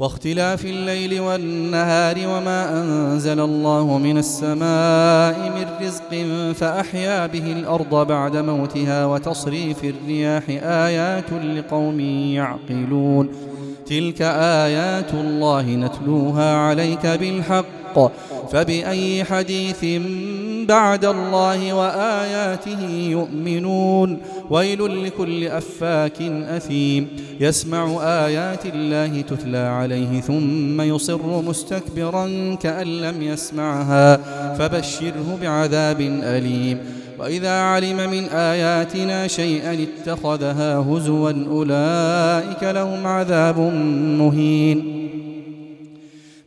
واختلاف الليل والنهار وما أنزل الله من السماء من رزق فأحيا به الأرض بعد موتها وتصريف الرياح آيات لقوم يعقلون. تلك آيات الله نتلوها عليك بالحق. فبأي حديث بعد الله وآياته يؤمنون. ويل لكل أفاك أثيم. يسمع آيات الله تتلى عليه ثم يصر مستكبرا كأن لم يسمعها. فبشره بعذاب أليم. وإذا علم من آياتنا شيئا اتخذها هزوا أولئك لهم عذاب مهين.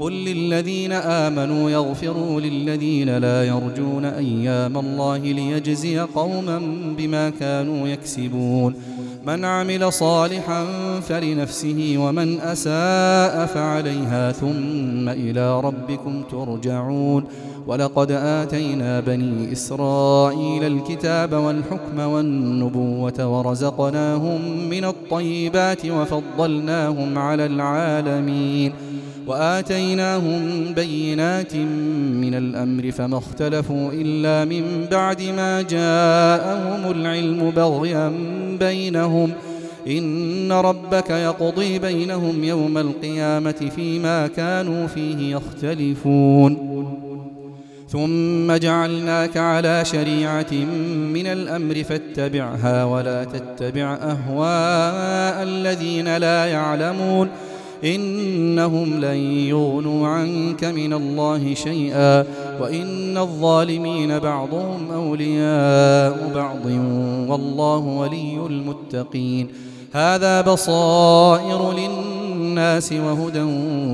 قل للذين آمنوا يغفروا للذين لا يرجون أيام الله ليجزي قوما بما كانوا يكسبون من عمل صالحا فلنفسه ومن أساء فعليها ثم إلى ربكم ترجعون ولقد آتينا بني إسرائيل الكتاب والحكم والنبوة ورزقناهم من الطيبات وفضلناهم على العالمين وآتيناهم بينات من الأمر فما اختلفوا إلا من بعد ما جاءهم العلم بغيا بينهم. إن ربك يقضي بينهم يوم القيامة فيما كانوا فيه يختلفون. ثم جعلناك على شريعة من الأمر فاتبعها ولا تتبع أهواء الذين لا يعلمون. إنهم لن يغنوا عنك من الله شيئا وإن الظالمين بعضهم أولياء بعض والله ولي المتقين. هذا بصائر للناس وهدى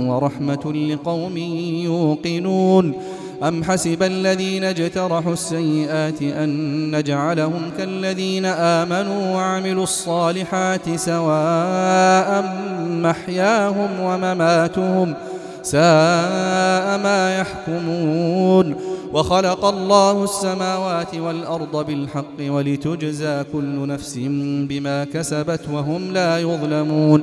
ورحمة لقوم يوقنون. أم حسب الذين اجترحوا السيئات أن نجعلهم كالذين آمنوا وعملوا الصالحات سواء محياهم ومماتهم ساء ما يحكمون وخلق الله السماوات والأرض بالحق ولتجزى كل نفس بما كسبت وهم لا يظلمون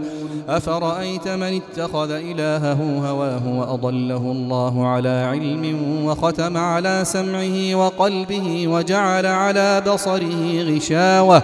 أفرأيت من اتخذ إلهه هواه وأضله الله على علم وختم على سمعه وقلبه وجعل على بصره غشاوة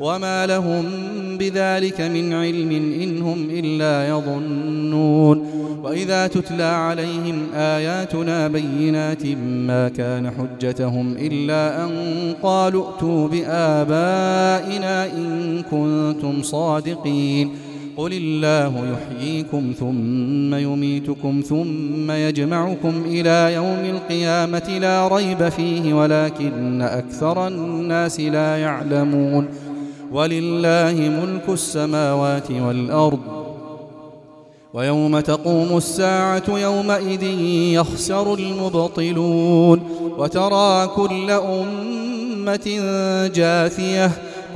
وما لهم بذلك من علم إن هم إلا يظنون وإذا تتلى عليهم آياتنا بينات ما كان حجتهم إلا أن قالوا ائتوا بآبائنا إن كنتم صادقين قل الله يحييكم ثم يميتكم ثم يجمعكم إلى يوم القيامة لا ريب فيه ولكن أكثر الناس لا يعلمون ولله ملك السماوات والأرض. ويوم تقوم الساعة يومئذ يخسر المبطلون. وترى كل أمة جاثية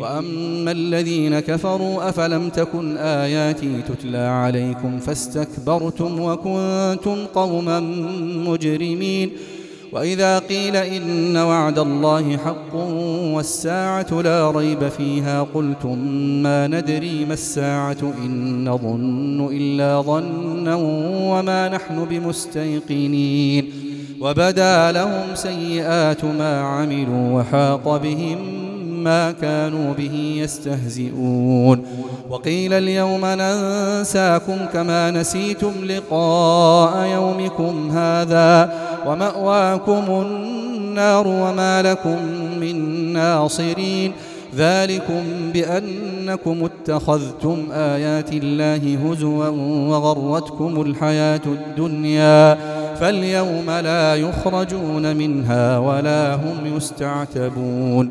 وأما الذين كفروا أفلم تكن آياتي تتلى عليكم فاستكبرتم وكنتم قوما مجرمين وإذا قيل إن وعد الله حق والساعة لا ريب فيها قلتم ما ندري ما الساعة إن نظن إلا ظنا وما نحن بمستيقنين وبدا لهم سيئات ما عملوا وحاق بهم ما كانوا به يستهزئون. وقيل اليوم ننساكم كما نسيتم لقاء يومكم هذا. ومأواكم النار وما لكم من ناصرين. ذلكم بأنكم اتخذتم آيات الله هزوا وغرتكم الحياة الدنيا. فاليوم لا يخرجون منها ولا هم يستعتبون.